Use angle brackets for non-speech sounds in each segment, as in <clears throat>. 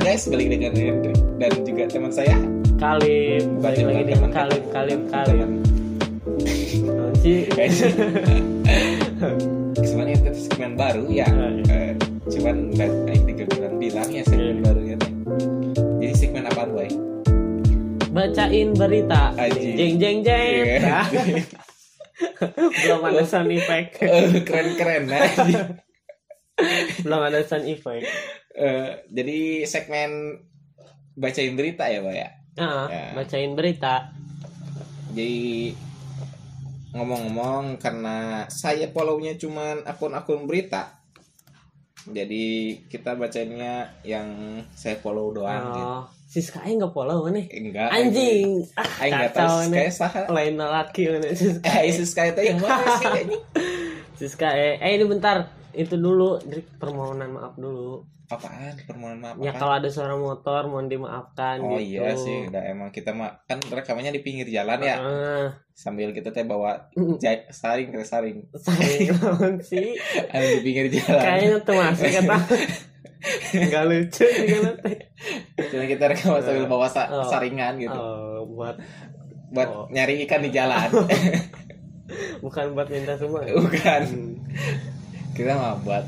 guys, balik dengan Hendrik dan juga teman saya. Kalim balik lagi teman- Kalim Kalim Kalim sih Guys. <laughs> Itu segmen baru ya. Eh, cuman kayak tiga bulan bilang ya segmen Iya. baru ya. Jadi segmen apa boy? bacain berita jeng jeng jeng Iya. <laughs> Belum ada sound effect Eh, <laughs> Keren-keren nah. belum ada sound effect Eh, jadi segmen bacain berita ya, Boy ya. ah Ya. bacain berita Jadi ngomong-ngomong karena saya follow-nya cuman akun-akun berita. Jadi kita bacanya yang saya follow doang gitu. oh si Sky nggak follow nih Enggak. anjing ah Aing enggak tahu nih saha. lain laki mana si Sky Eh, Isis kayak itu yang mana sih anjing? <laughs> si Sky eh ini bentar itu dulu Drik, permohonan maaf dulu Apaan? Permohonan maaf ya kalau ada suara motor mohon dimaafkan Oh gitu iya sih, udah emang kita mah kan rekamannya di pinggir jalan ya. ah, Sambil kita teh bawa <laughs> jai- saring ke saring. banget <laughs> sih Ada di pinggir jalan. kayaknya tuh masuk <laughs> kata nggak lucu juga nanti Cuma kita rekaman sambil bawa sa- Oh. saringan gitu. oh, buat Buat Oh. nyari ikan di jalan. bukan buat minta semua Bukan. Hmm. Kita mah buat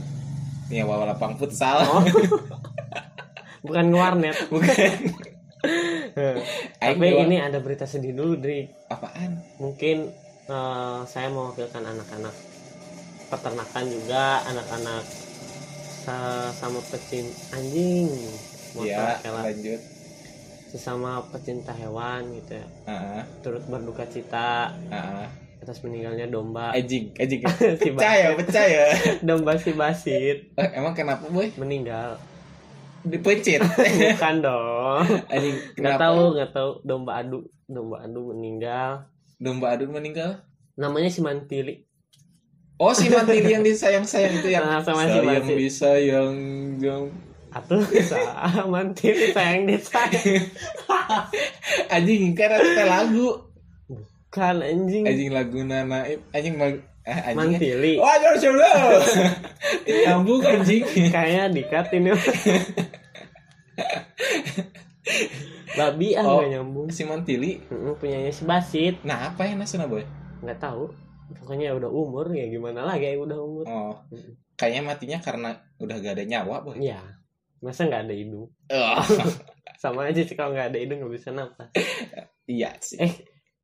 ya bawa lapang futsal. Oh. <laughs> bukan warnet Bukan. <laughs> Tapi ini ada berita sedih dulu Dri apaan? mungkin eh, saya mewakilkan anak-anak peternakan juga anak-anak sa- sama pecin anjing motor Iya, lanjut. sesama pecinta hewan gitu ya Heeh, turut berduka cita heeh. Atas meninggalnya domba Anjing, anjing. <laughs> si Pecah ya, pecah ya. <laughs> domba si Basit Eh, emang kenapa, Boy? meninggal Dipencit. <laughs> bukan dong Anjing, nggak tahu nggak tahu domba adu domba adu meninggal Domba adun meninggal. namanya si Mantili Oh, si Mantili yang disayang-sayang itu yang Nah, sama si Basit. bisa yang yang Atuh bisa Mantili sayang disayang anjing kan ada lagu. Kan anjing Anjing lagu naib, anjing mag eh, anjing. Mantili Oh, aduh, coba. Nyambung anjing. kayaknya dikat ini <laughs> babi ah Oh. nggak nyambung Si Mantili. Mm, punyanya si Basit Nah, apa ya nasuna, Boy? nggak tahu pokoknya udah umur ya gimana lagi ya udah umur Oh, kayaknya matinya karena udah gak ada nyawa, Boy. ya masa nggak ada hidung Oh, <laughs> sama aja sih kalau nggak ada hidung nggak bisa napas <laughs> iya sih. eh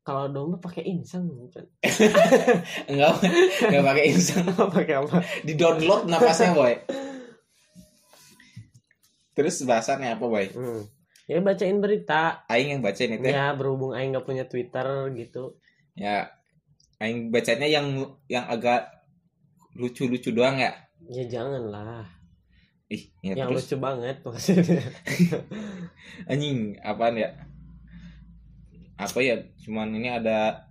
kalau domba pakai insang bukan <laughs> Enggak, enggak pakai insang. <laughs> pakai apa Di download napasnya, Boy. Terus bahasannya apa, Boy? hmm. ya bacain berita Aing yang bacain itu. ya berhubung Aing nggak punya Twitter gitu Ya, aing bacanya yang yang agak lucu-lucu doang ya. ya janganlah Ih, ya yang terus lucu banget maksudnya <laughs> anjing apaan ya? Apa ya? Cuman ini ada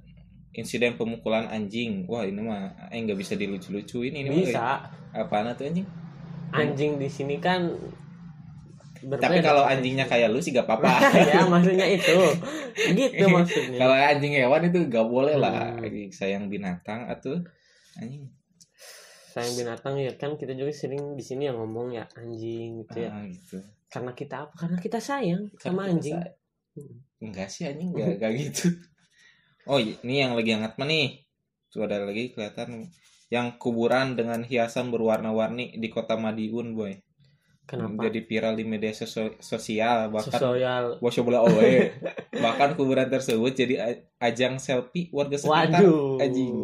insiden pemukulan anjing. Wah, ini mah aing nggak bisa dilucu-lucuin ini mah. bisa Apaan tuh anjing? anjing di sini kan berbeda Tapi kalau anjingnya kayak lu sih gak apa-apa. <laughs> ya maksudnya itu gitu <laughs> maksudnya kalau anjing hewan itu gak boleh lah. Hmm. Sayang binatang atau anjing. sayang binatang ya kan kita juga sering di sini yang ngomong ya anjing gitu ya Ah, gitu. karena kita apa karena kita sayang Karena sama kita anjing Enggak sih anjing enggak, <laughs> enggak gitu. Oh, ini yang lagi hangat mah nih. Tuh ada lagi kelihatan yang kuburan dengan hiasan berwarna-warni di kota Madiun, boy. kenapa Jadi viral di media sosio- sosial bahkan sosial bola owe. <laughs> bahkan kuburan tersebut jadi ajang selfie warga sekitar. waduh Anjing.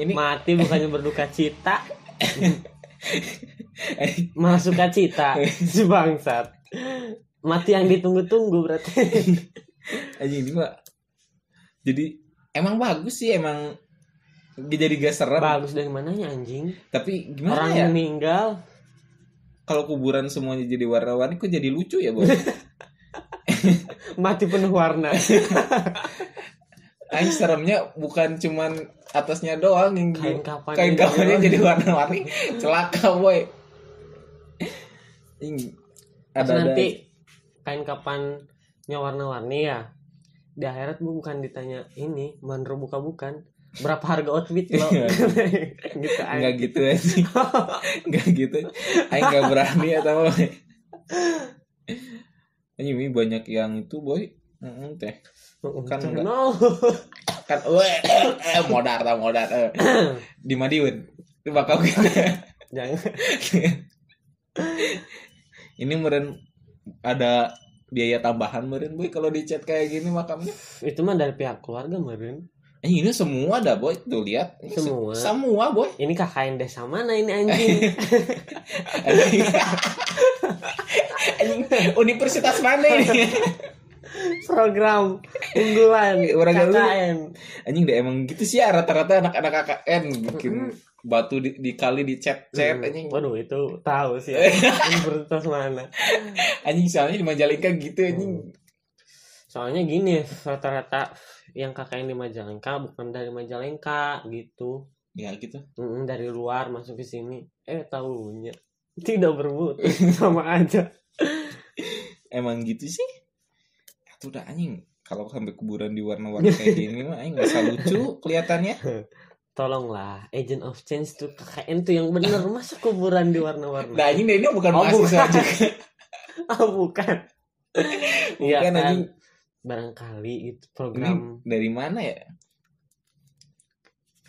Ini mati bukannya berduka cita <laughs> malah suka cita si bangsat mati yang ditunggu-tunggu berarti. <laughs> Anjing ini mah jadi emang bagus sih emang jadi gak serem. Bagus dari mananya anjing? Tapi gimana orang ya? meninggal. Kalau kuburan semuanya jadi warna-warni kok jadi lucu ya boy <laughs> mati penuh warna. Aing seremnya bukan cuman atasnya doang yang kain kapan kain kapannya jadi warna-warni. Celaka boy. Ada nanti kain kapannya warna-warni ya? Di akhirat bu bukan ditanya ini mandro buka bukan berapa harga outfit lo? Iya. <laughs> gitu nggak gitu ya sih <laughs> nggak gitu. Aing nggak berani atau apa anjing ini banyak yang itu boy. Mm, teh. Kan enggak. no <laughs> kan weh eh, modar tah modar. Eh. <clears throat> di Madiun itu bakal gitu. Jangan. Ini meren ada biaya tambahan meren boy kalau di chat kayak gini makamnya? Itu mah dari pihak keluarga meren Eh, ini semua dah boy. Tuh lihat. Ini se- Semua. semua boy. Ini KKN desa mana ini <laughs> anjing. Anjing. Universitas mana ini? <laughs> Program unggulan Orang. KKN anjing deh emang gitu sih ya rata-rata anak-anak KKN bikin batu di, dikali di chat chat Hmm. anjing. Waduh itu tahu sih <laughs> universitas mana? Anjing soalnya di Majalengka gitu anjing. Soalnya gini rata-rata yang KKN di Majalengka bukan dari Majalengka gitu. Ya gitu. Mm, dari luar masuk ke sini. Eh tahunya tidak bermutu <laughs> sama aja. Emang gitu sih? Itu udah anjing. Kalau sampai kuburan di warna-warni kayak gini mah anjing nggak usah lucu kelihatannya <laughs> tolonglah agent of change tuh KKN tuh yang bener. <laughs> Masa kuburan di warna-warni? Nah ini ini bukan Oh, mahasiswa bukan. juga <laughs> oh bukan. <laughs> Iya kan? anjing. barangkali itu ini program. dari mana ya?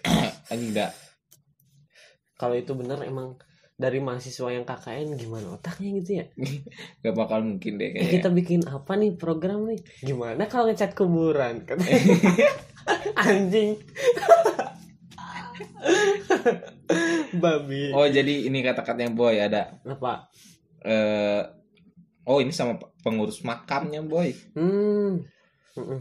<coughs> Dah kalau itu bener emang dari mahasiswa yang KKN gimana otaknya gitu ya? Gak bakal mungkin deh Eh, kayaknya. kita bikin apa nih program nih? Gimana kalau ngecat kuburan? Anjing <laughs> babi oh jadi ini kata-katanya boy ada apa eh oh ini sama pengurus makamnya boy hmm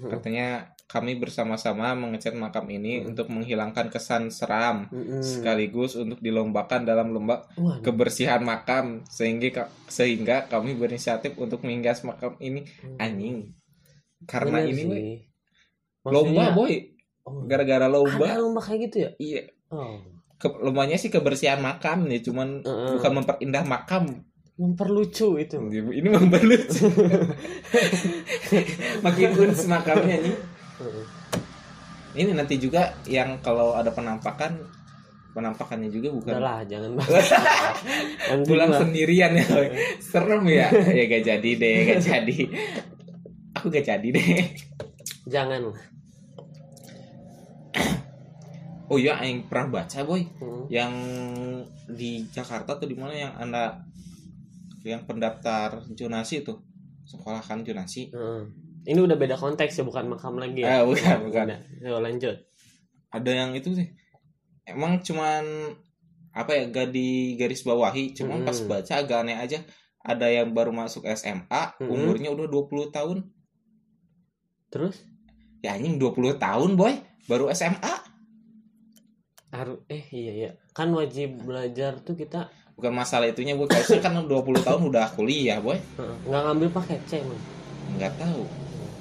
katanya kami bersama-sama mengecat makam ini Hmm. untuk menghilangkan kesan seram Mm-mm. sekaligus untuk dilombakan dalam lomba Waduh. kebersihan makam sehingga sehingga kami berinisiatif untuk menghias makam ini Hmm. anjing karena Bener ini sih. boy, Maksudnya- lomba boy oh, gara-gara ada lomba lomba kayak gitu ya? Iya. Oh. Ke- lombanya sih kebersihan makam nih cuman Heeh. bukan memperindah makam. Memperlucu itu. Ini memperlucu. <laughs> Makin uns makamnya nih. Ini nanti juga yang kalau ada penampakan penampakannya juga bukan. Udahlah jangan <laughs> Nanti pulang sendirian ya. Serem ya. Ya gak jadi deh gak jadi. Aku gak jadi deh. Jangan lah oh iya yang pernah baca boy Hmm. yang di Jakarta tuh di mana yang anda yang pendaftar jonasi tuh sekolah kan jonasi Heeh. ini udah beda konteks ya bukan makam lagi ya bukan, bukan. Udah. Ayo lanjut ada yang itu sih emang cuman apa ya gak di garis bawahi cuman Hmm. pas baca agak aneh aja ada yang baru masuk SMA Hmm. umurnya udah 20 tahun terus ya anjing 20 tahun boy baru SMA harus eh iya iya. Kan wajib belajar tuh kita bukan masalah itunya boy. Kalau kan 20 tahun udah kuliah boy. Nggak ngambil paket C emang nggak tahu.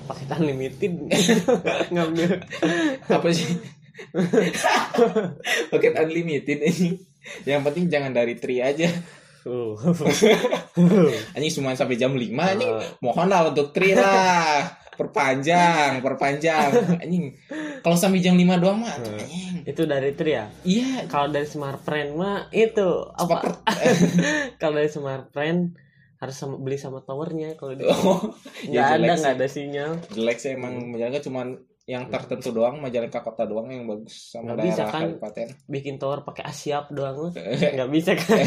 Paket unlimited <laughs> ngambil. Apa sih? Paket unlimited ini. Yang penting jangan dari tri aja. Uh. <laughs> anjing cuma sampai jam 5 anjing. Eh, mohon lah untuk tri lah perpanjang perpanjang. Anjing. Kalau sampai jam 5 doang mah Hmm. anjing. Itu dari tri ya? Iya. Kalau dari smart friend mah itu apa? <laughs> Kalau dari smart friend harus sama, beli sama towernya kalau di oh, <laughs> nggak ya ada nggak ada sinyal. Jelek sih emang Majalengka cuman yang tertentu doang Majalengka kota doang yang bagus sama bisa, daerah kan? kabupaten. bikin tower pakai asiap doang mah. <laughs> Nggak bisa kan?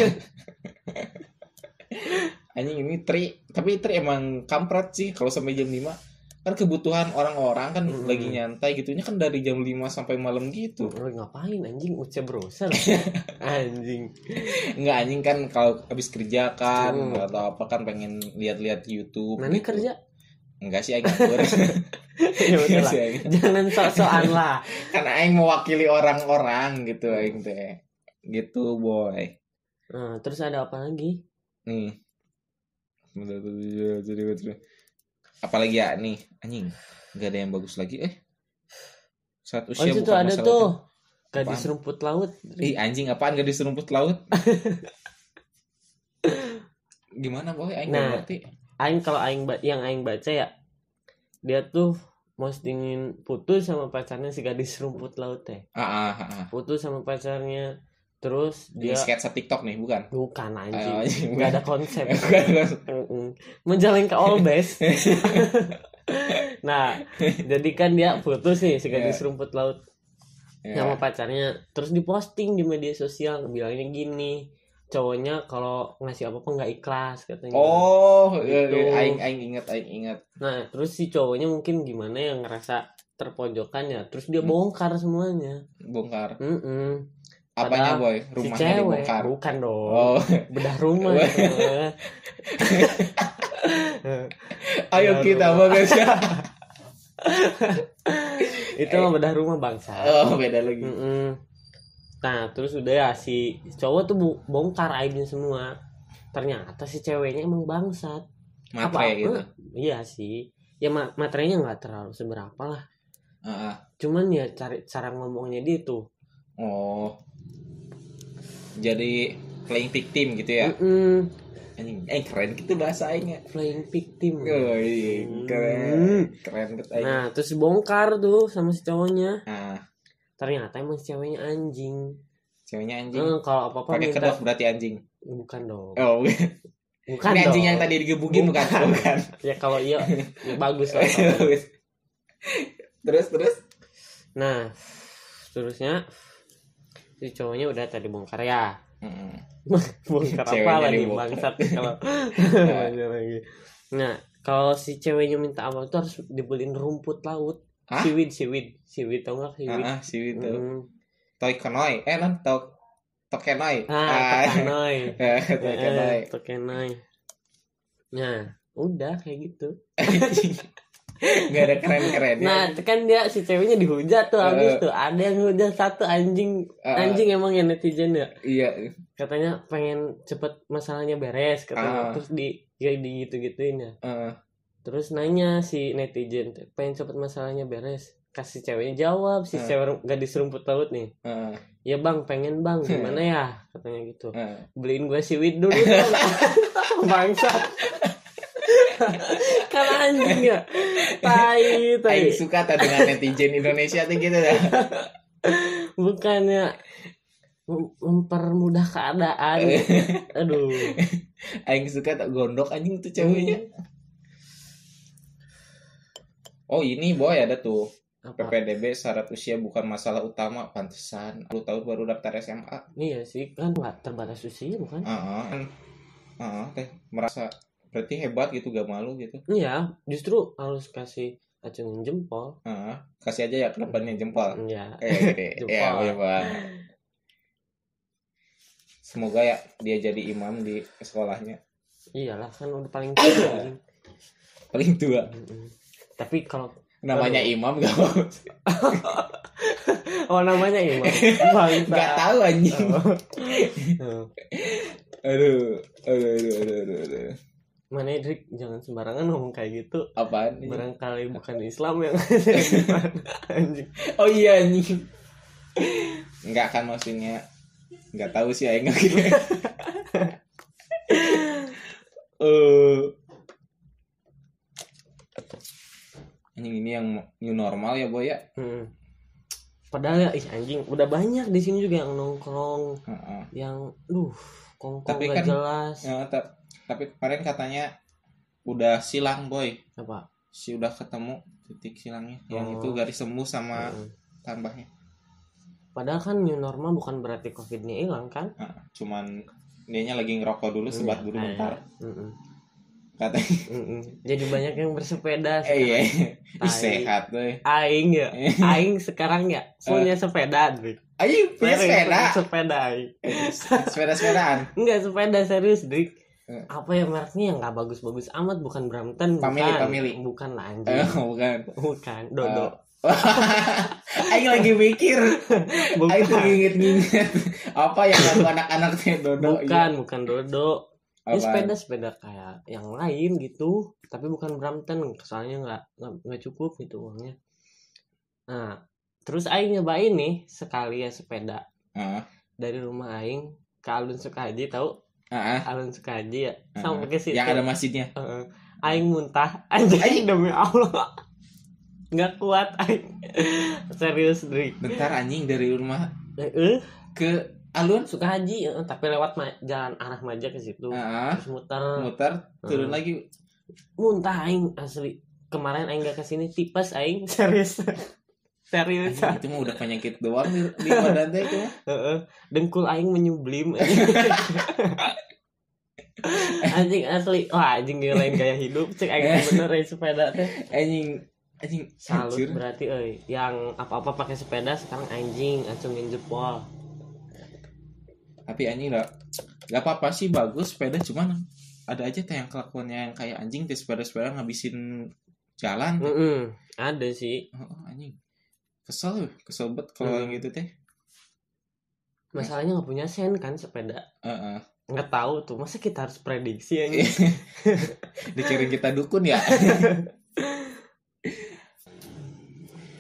Anjing ini tri tapi tri emang kampret sih kalau sampai jam 5 kan kebutuhan orang-orang kan Mm-mm. lagi nyantai gitunya kan dari jam 5 sampai malam gitu. Lu ngapain anjing? Ucap browser <laughs> anjing. Enggak anjing kan kalau habis kerja kan Hmm. atau apa kan pengen lihat-lihat YouTube nanti gitu. kerja? Enggak sih agak ngawur. <laughs> ya jangan sok-sokan lah. <laughs> Kan aing mewakili orang-orang gitu aing teh. Gitu boy. Nah, terus ada apa lagi? Nih apalagi ya nih anjing nggak ada yang bagus lagi eh. Saat oh usia itu tuh bukan ada masalah tuh. gadis Apaan? rumput laut. Ih anjing apaan gadis rumput laut? <laughs> Gimana boy? Aing Nah. ngerti. aing kalau aing yang aing baca ya dia tuh postingin putus sama pacarnya si gadis rumput laut teh. Ah ah ah, ah. putus sama pacarnya terus Di dia sketsa TikTok nih, bukan? bukan anjing anjing, nggak ada konsep. <laughs> Menjalin ke all best. <laughs> nah, jadi kan dia putus nih si gadis rumput laut Ya. sama pacarnya. Terus diposting di media sosial bilangnya gini, cowoknya kalau ngasih apa-apa nggak ikhlas katanya. Oh, iya, Gitu. iya. aing aing inget, aing inget. Nah, terus si cowoknya mungkin gimana yang ngerasa terpojokan ya. Terus dia Hmm. bongkar semuanya. Bongkar. Mm-mm. Apanya, boy? Si Rumahnya cewek dibongkar. bukan dong. Oh, Bedah rumah. <laughs> gitu. <laughs> ayo Bedah kita rumah. bagus <laughs> ya. Itu mah bedah rumah bangsa. Oh, beda lagi. Mm-mm. Nah terus udah ya si cowok tuh bongkar aibnya semua. Ternyata si ceweknya emang bangsat. Matre gitu. Iya sih. Ya ma- materinya nggak terlalu seberapa lah. Ah, ah. Cuman ya cari cara ngomongnya dia tuh. Oh. Jadi playing victim gitu ya. Mm-mm. Anjing, eh keren gitu bahasa aingnya. Playing victim. Oh, iya, keren. Keren banget aing. Nah terus bongkar tuh sama si cowoknya. Nah, Ternyata emang si ceweknya anjing. ceweknya anjing. Eh, kalau apa apa Pakai minta kedok berarti anjing. bukan dong. Oh, <laughs> Bukan ini anjing dong. yang tadi digebukin bukan? Bukan. Bukan. <laughs> Ya kalau iya ya bagus lah. <laughs> terus terus. Nah, seterusnya si cowoknya udah tadi bongkar ya. Mm-mm. <laughs> Bongkar apa lagi bangsat <laughs> kalau Nanya lagi. Nah, kalau si ceweknya minta apa tuh harus dibeliin rumput laut. Hah? Siwid, siwid, siwid tau gak siwid? Ah, ah, si itu. Hmm. Toy Kenoi. Eh, non tok Tokenoi. Ah, tokenoi. <laughs> Eh, Tokenoi. Eh, tokenoi. Nah, udah kayak gitu. Gak ada keren-keren Nah, kan dia si ceweknya dihujat tuh habis Eh. tuh. Ada yang hujat satu anjing. Ah, Anjing emang ya netizen ya. Iya. katanya pengen cepet masalahnya beres katanya Ah. terus di ya di gitu gituin ya Eh, terus nanya si netizen pengen cepet masalahnya beres kasih ceweknya jawab si Ah. cewek gadis rumput laut nih eh, ya bang pengen bang gimana ya katanya gitu eh. beliin gue siwit dulu dong <laughs> bangsa kan anjing ya tai tai. Aing suka tuh dengan netizen Indonesia tuh gitu dah. <laughs> bukannya mem- mempermudah keadaan. <laughs> Aduh. Aing suka tak gondok anjing tuh ceweknya. Oh ini boy ada tuh. Apa? PPDB syarat usia bukan masalah utama. Pantesan lu tahun baru daftar SMA iya sih kan terbatas usia bukan? Ah kan. Ah teh merasa berarti hebat gitu gak malu gitu Iya, justru harus kasih acungin jempol. ah kasih aja ya ke depannya jempol Iya. eh gede. <laughs> Jempol. ya semoga ya dia jadi imam di sekolahnya Iyalah kan udah paling tua. <coughs> paling tua. Tapi kalau namanya imam gak mau <laughs> oh namanya Imam. <laughs> Gak tahu anjing Oh. aduh aduh aduh aduh aduh, aduh. Mana Drik jangan sembarangan ngomong kayak gitu. apaan ini? Barangkali bukan Islam yang <laughs> anjing. <laughs> oh iya anjing nggak kan maksudnya nggak tahu sih aing gitu <laughs> eh anjing ini yang new normal ya boy ya Hmm. Padahal ya ih, anjing udah banyak di sini juga yang nongkrong Heeh. yang duh kongkong Tapi gak kan- jelas. Ya, tapi kemarin katanya udah silang boy Apa? si udah ketemu titik silangnya yang Oh. itu garis sembus sama Mm. tambahnya Padahal kan new normal bukan berarti covidnya hilang kan? Heeh, cuman dianya lagi ngerokok dulu sebat Iya, dulu kayak- bentar Mm-mm. katanya Mm-mm. Jadi banyak yang bersepeda eh <laughs> iya. Ih, sehat boy Aing ya, <laughs> Aing sekarang ya punya sepeda, Drik. ayo punya Serius, sepeda Sepeda, Aing. sepeda sepedaan <laughs> Enggak sepeda serius, Drik. Eh. Apa ya mereknya yang nggak bagus-bagus amat bukan Brampton, Family, bukan. family. Bukan lah eh anjing. bukan Bukan, Dodo. <laughs> Aing lagi mikir <laughs> Aing tuh nginget-nginget Apa yang lagu anak-anaknya Dodo Bukan, bukan Dodo. Ini sepeda-sepeda kayak yang lain gitu, tapi bukan Brampton, soalnya nggak nggak cukup gitu uangnya. Nah, terus Aing nyobain nih sekali ya sepeda Ah, dari rumah Aing ke Alun Sukahaji tahu ah, ah. Alun Sukahaji ya sampai ke situ. Yang ada masjidnya? Heeh. Aing muntah. <laughs> Anjing Aing. demi Allah. Nggak kuat Aing. Serius Dri. Bentar anjing dari rumah eh ke alun? Suka haji eh, tapi lewat ma- jalan arah Maja ke situ. Ah terus muter. Muter turun lagi. Muntah aing asli. Kemarin aing gak ke sini tipes aing. <laughs> Serius Anjing, itu mah udah penyakit doang di, di badan teh itu <laughs> dengkul aing menyublim. <laughs> Anjing asli. Wah anjing lain gaya hidup cek aing teh bener ya sepeda teh. Anjing anjing salut hancur. berarti euy. Yang apa-apa pakai sepeda sekarang anjing acungin jempol tapi anjing lah gak apa-apa sih bagus sepeda cuman ada aja teh yang kelakuannya yang kayak anjing teh sepeda-sepeda ngabisin jalan. Mm-mm. ada sih. Oh, anjing kesel kesel banget kalau Hmm. yang gitu teh. Masalahnya nggak punya sen kan sepeda. Nggak tahu tuh masa kita harus prediksi anjing <laughs> dikira kita dukun ya?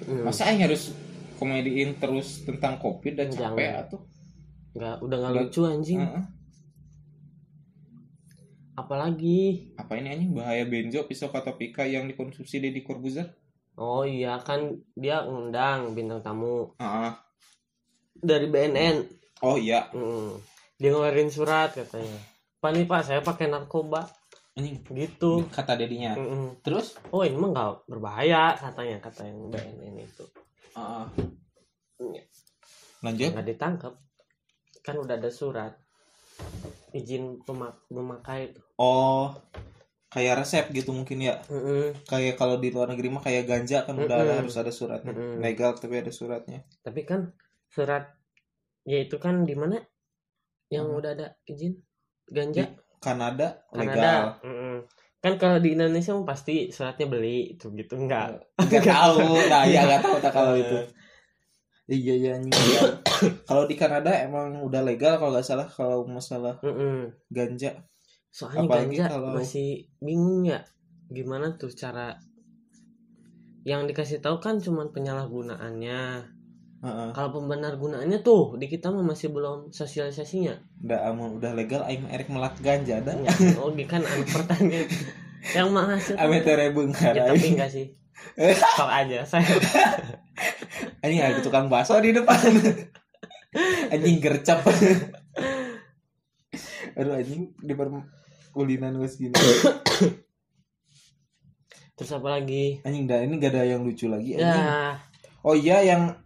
Hmm. masa yang harus komediin terus tentang covid dan Jangan. capek atau nggak udah nggak lucu anjing. Heeh. apalagi? Apa ini anjing? Bahaya benzo pisau katopika yang dikonsumsi di Corbuzier oh iya kan dia ngundang bintang tamu. Ah dari BNN oh iya. Mm. dia ngeluarin surat katanya. Pak nih pak saya pakai narkoba. Anjing. Gitu. Kata dedinya Mm-mm. terus? Oh ini mah nggak berbahaya katanya kata yang BNN itu. Iya. lanjut. Nggak ditangkap. Kan udah ada surat. Izin pemak- memakai itu. Oh kayak resep gitu mungkin ya. Mm-mm. kayak kalau di luar negeri mah kayak ganja kan udah ada, harus ada suratnya. Mm-mm. legal tapi ada suratnya. Tapi kan surat ya itu kan di mana? Yang Hmm. udah ada izin? Ganja? Kanada legal. Kanada Mm-mm. kan kalau di Indonesia mah pasti suratnya beli itu gitu enggak. Nggak tahu. <laughs> Nah ya nggak tahu tak kalau <laughs> itu. Iya iya iya. kalau di Kanada emang udah legal kalau nggak salah kalau masalah Mm-mm. ganja soalnya Apalagi ganja kalau- masih bingung ya gimana tuh cara yang dikasih tahu kan cuman penyalahgunaannya. Heeh. kalau pembenar gunaannya tuh di kita mah masih belum sosialisasinya. Udah amun udah legal aing erek melat ganja dah. Ya, oh kan anak pertanian. Yang menghasilkan <laughs> ame terebeng ya tapi enggak sih. Sok aja saya. <laughs> Anjing ada tukang bakso di depan. <laughs> Anjing gercep. Aduh anjing di perkulinan wes gini <coughs> terus apa lagi? Anjing dah ini gak ada yang lucu lagi anjing. ya oh iya yang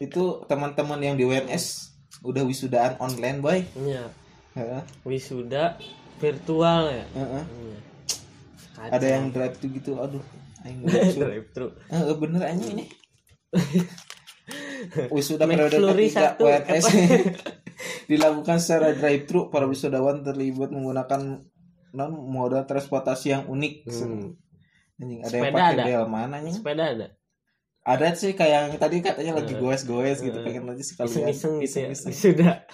itu teman-teman yang di WNS udah wisudaan online boy. Ya Heeh, wisuda virtual ya? Heeh. Iya. ada yang drive tuh gitu aduh anjing <laughs> lucu. Drive thru Eh, bener anjing ini. <laughs> Wisuda periode ketiga WNS <laughs> dilakukan secara drive thru para wisudawan terlibat menggunakan non moda transportasi yang unik Hmm. anjing ada yang Sepeda pakai ada? delman anjing sepeda ada ada sih kayak yang tadi katanya lagi Eh. goes-goes gitu Eh. pengen aja sekalian iseng-iseng gitu ya iseng-iseng. wisuda <laughs>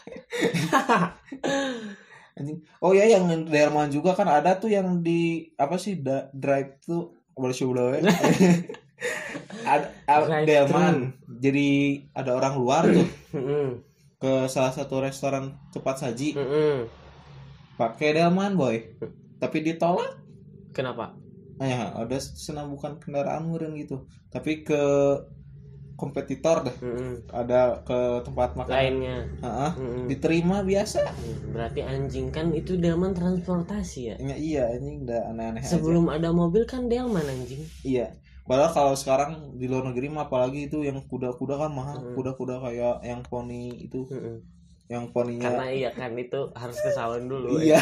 Anjing. Oh ya yang Delman juga kan ada tuh yang di apa sih da, drive tuh ya. <laughs> ada Delman. Jadi ada orang luar tuh ke salah satu restoran cepat saji. Pakai Delman boy. Tapi ditolak. kenapa Nah, ya, ada senang bukan kendaraan meureun gitu. Tapi ke kompetitor deh. Mm-mm. Ada ke tempat makan. lainnya Heeh. Mm-mm. Diterima biasa. Hmm, berarti anjing kan itu delman transportasi ya Ya, iya anjing udah aneh-aneh aja. sebelum ada mobil kan delman anjing Iya. Padahal kalau sekarang di luar negeri mah apalagi itu yang kuda-kuda kan mahal. Hmm. Kuda-kuda kayak yang poni itu, Mm-mm. Yang poninya. karena iya kan itu harus ke salon dulu Iya.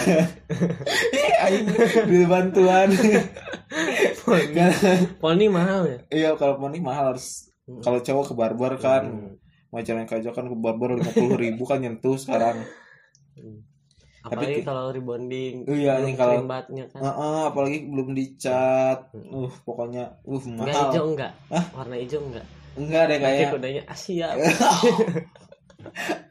<laughs> Aing beli bantuan. poni, poni mahal ya iya, kalau poni mahal harus Hmm. kalau cowok ke barber kan Hmm. macam yang kayak kan ke barber lima puluh ribu kan nyentuh sekarang. Hmm. Tapi apalagi kalau rebonding Iya, nih kalau- kan Heeh, apalagi belum dicat. Hmm. Uh, pokoknya uh enggak mahal. hijau enggak Hah? warna hijau enggak Enggak deh nanti kayak kudanya Asia <laughs> <laughs>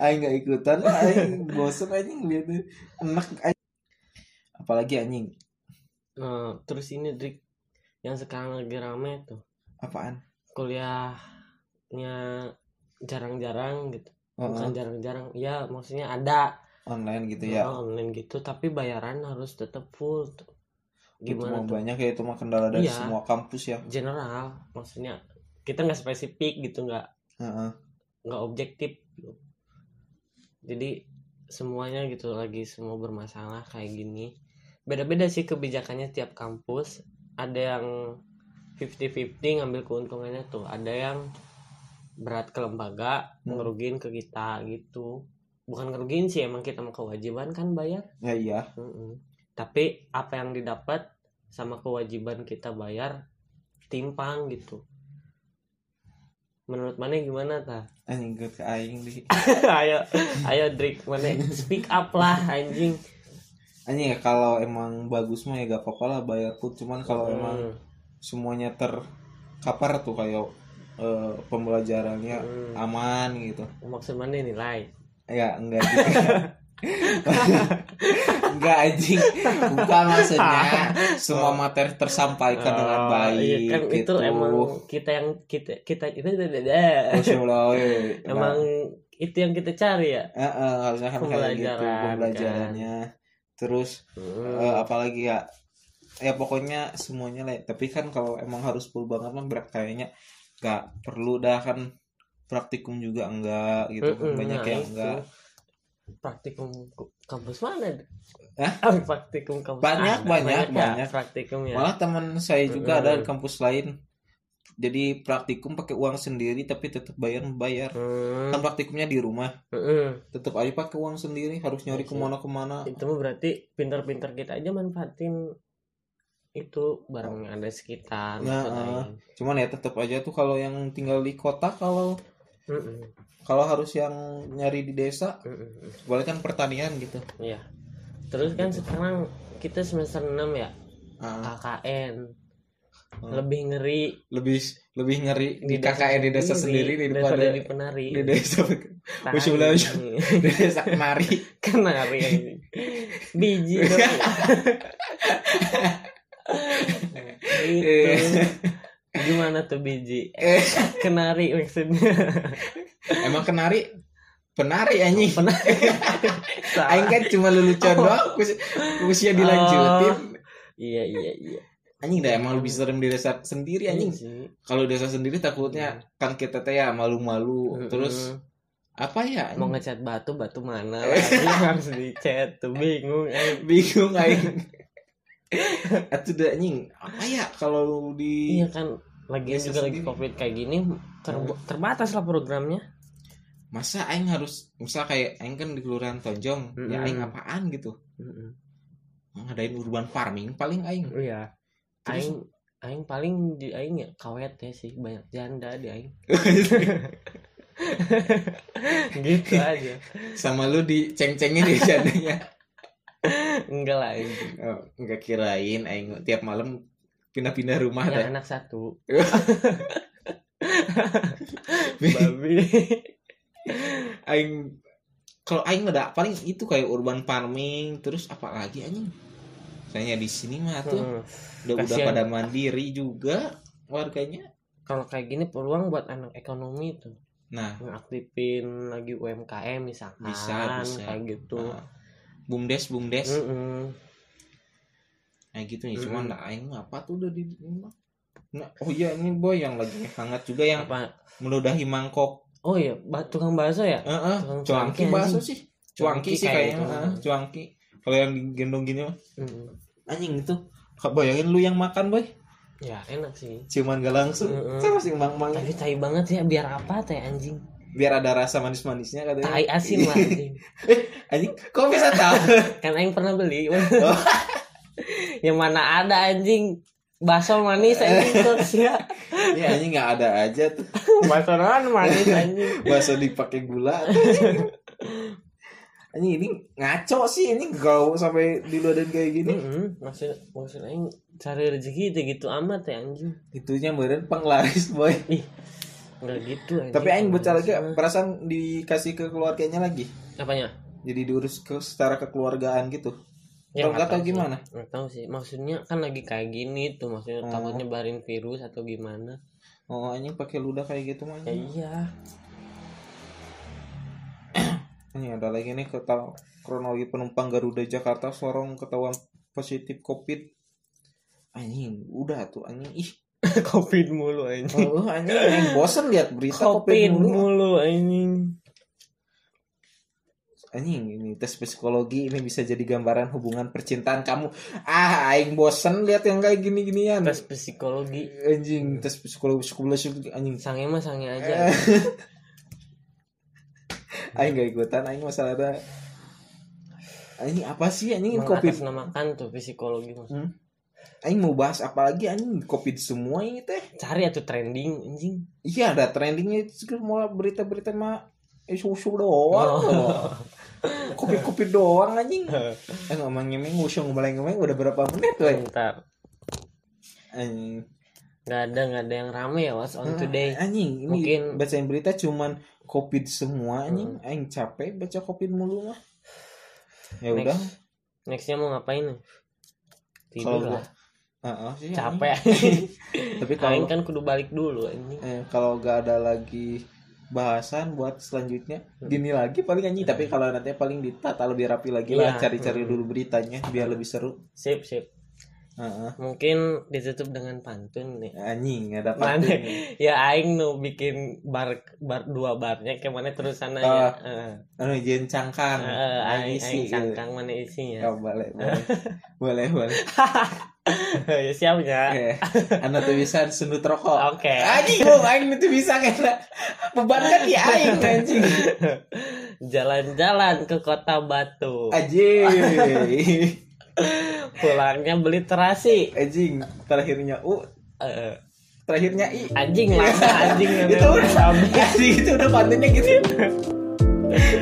aing nggak ikutan aing bosen anjing liatnya enak aing. apalagi anjing? Nah, terus ini Drik yang sekarang lagi rame tuh. Apaan? Kuliahnya jarang-jarang gitu. Heeh, bukan jarang-jarang ya maksudnya ada. Online gitu ya? Online gitu tapi bayaran harus tetap full tuh. itu gimana mah tuh? banyak ya itu mah kendala dari Iya. semua kampus ya. General maksudnya kita nggak spesifik gitu nggak Heeh. nggak objektif gitu. jadi semuanya gitu lagi semua bermasalah kayak gini beda-beda sih kebijakannya tiap kampus ada yang 50-50 ngambil keuntungannya tuh ada yang berat ke lembaga Hmm. ngerugiin ke kita gitu bukan ngerugiin sih emang kita mau kewajiban kan bayar ya iya Mm-mm. tapi apa yang didapat sama kewajiban kita bayar timpang gitu menurut mana gimana ta? Anjing gue ke aing di <laughs> ayo ayo Drik mana speak up lah anjing. Anjing ya kalau emang bagus mah ya gak apa-apa lah bayar pun. Cuman kalau emang Hmm, semuanya terkapar tuh kayak eh, pembelajarannya hmm. aman gitu. Maksud mana nilai. Ya enggak juga <laughs> <laughs> enggak anjing. Bukan maksudnya. <laughs> Semua materi tersampaikan dengan Oh, baik iya. Kan gitu. itu emang kita yang kita kita itu weh. emang itu yang kita cari ya? Harusnya kan kayak gitu Pembelajaran, kan. pembelajarannya. Terus Hmm. eh, apalagi ya? Ya pokoknya semuanya lah. Tapi kan kalau emang harus full banget mah berat kayaknya. Nggak perlu dah kan praktikum juga enggak gitu Mm-mm, banyak nah yang itu. enggak praktikum ku- kampus mana Hah? Ah, praktikum kampus Banyak, ada. banyak, ya banyak. praktikum ya malah teman saya juga ada di kampus lain jadi praktikum pakai uang sendiri tapi tetap bayar bayar Hmm, kan praktikumnya di rumah mm-mm. tetap aja pakai uang sendiri harus nyari Iya ke mana-kemana itu mah berarti pintar-pintar kita aja manfaatin itu barang yang ada sekitar Ya, maksud ah. aing. cuman ya tetap aja tuh kalau yang tinggal di kota kalau Mm-mm, kalau harus yang nyari di desa mm-mm. boleh kan pertanian gitu Iya. Terus kan sekarang kita semester 6 ya, Ah, KKN. Hmm. Lebih ngeri lebih lebih ngeri di, desa KKN di desa sendiri daripada di penari. di desa <laughs> Masya <laughs> di desa kemari Kenari anjing. Biji dong. <laughs> gitu. Gimana tuh biji? Eh, Kenari maksudnya. emang kenari penari anjing Penari. <laughs> Aing kan cuma lelucon Oh. doang usia dilanjutin Iya iya iya. anjing dah emang lebih serem di desa sendiri anjing Iya sih. kalau desa sendiri takutnya kan kita teh ya malu-malu terus apa ya mau anjing? ngecat batu batu mana <laughs> harus dicat tuh bingung anjing. bingung aing Atuh dah anjing apa ya kalau di Iya kan lagi Desa juga lagi sendiri. covid kayak gini ter- terbatas lah programnya. masa aing harus misal kayak aing kan di kelurahan Tonjong ya Mm-mm. aing apaan gitu ngadain urban farming paling aing Iya. Terus- Aing aing paling di aing ya kawet ya sih banyak janda di aing. <laughs> gitu aja. sama lu diceng-cengin di jadinya Enggak lah aing. oh, nggak kirain aing tiap malam pindah-pindah rumah Ya teh anak satu. <laughs> Bi- Babi. aing kalau aing ada paling itu kayak urban farming terus apa lagi anjing saya di sini mah tuh Hmm. udah udah Kasian. pada mandiri juga warganya Kalau kayak gini peluang buat anak ekonomi tuh nah ngaktifin lagi UMKM misalkan Bisa, bisa. kayak gitu. nah, bumdes bumdes Mm-mm. Nah gitu nih cuman Mm-mm. nah, aing apa tuh udah di nah, oh iya ini boy yang lagi hangat juga yang Apa? meludahi mangkok Oh iya, ba- tukang bakso ya? Heeh, Tukang cuangki bakso sih cuangki Cuangki sih kayak kayaknya gitu. heeh, cuangki kalau yang digendong gini mah Mm. anjing itu bayangin lu yang makan boy Ya enak sih. cuman gak langsung Mm-mm. saya masih mang mang Tapi tai banget ya, biar apa teh anjing? biar ada rasa manis manisnya katanya Tai asin lah <laughs> anjing. anjing kok bisa tahu <laughs> Kan aing pernah beli. Oh. <laughs> Yang mana ada anjing bakso manis anjing terus ya. ya anjing nggak ada aja tuh Bakso non manis anjing. bakso dipakai gula anjing ini ngaco sih ini gak sampai diludahin kayak gini Mm-mm. Maksud maksud aing cari rezeki itu gitu amat ya anjing. itunya meren penglaris boy Enggak gitu anjing. tapi aing baca lagi perasaan dikasih ke keluarganya lagi Apanya? jadi diurus ke secara kekeluargaan gitu Ya, nggak tahu gimana Nggak tahu sih. Maksudnya kan lagi kayak gini tuh, maksudnya Oh. takut nyebarin virus atau gimana. oh anjing pakai ludah kayak gitu mah Ya iya. <clears throat> ini ada lagi nih ketawa kronologi penumpang Garuda Jakarta Sorong ketahuan positif covid anjing udah tuh anjing ih <laughs> covid mulu anjing Oh, anjing yang bosen lihat berita <laughs> covid covid mulu. mulu anjing Anjing ini tes psikologi ini bisa jadi gambaran hubungan percintaan kamu. Ah, aing bosen lihat yang kayak gini-ginian. tes psikologi. Anjing tes psikologi psikologi anjing. Sange mah sange aja. <laughs> Aing gak ikutan aing masalah ada anjing apa sih anjing ini covid? mengatasnamakan tuh psikologi mas Hmm. aing mau bahas apa lagi anjing? Covid semua ini teh. Cari atuh trending anjing. Iya ada trendingnya itu semua berita-berita mah isu-isu doang. Oh. <laughs> covid doang anjing. Eh ngomong ngemeng usung ngomong ngemeng udah berapa menit tuh bentar. Anjing. Nggak ada nggak ada yang rame ya was on today. anjing ini Mungkin- bacain berita cuman covid semua anjing. Aing capek baca covid mulu mah. Ya udah. Next. nextnya mau ngapain tidur lah. Heeh sih, capek. Anjing. <laughs> tapi kalau kan kudu balik dulu anjing. Eh, kalau gak ada lagi bahasan buat selanjutnya. Gini lagi paling anjing tapi kalau nanti paling ditata lebih rapi lagi lah Iya. cari-cari dulu beritanya biar lebih seru. Sip sip. Heeh. mungkin ditutup dengan pantun nih. Anjing ada Mana? pantun. <laughs> Ya aing nu bikin bar bar dua barnya kayak mana terusan aja. Heeh. anu jen cangkang. Heeh, aing Aing isi, aing cangkang mana isinya? Oh, boleh <laughs> boleh. Boleh boleh <laughs> <laughs> ya siapnya Eh, anu tuh bisa sundut rokok. Oke. Anjing lu aing itu bisa kena beban kan ya aing anjing. Jalan-jalan ke kota Batu. Anjing. <laughs> Pulangnya beli terasi. Anjing terakhirnya u. Eh, terakhirnya i. Anjing masa anjing <laughs> itu udah anjing itu udah pantunnya gitu. lah ya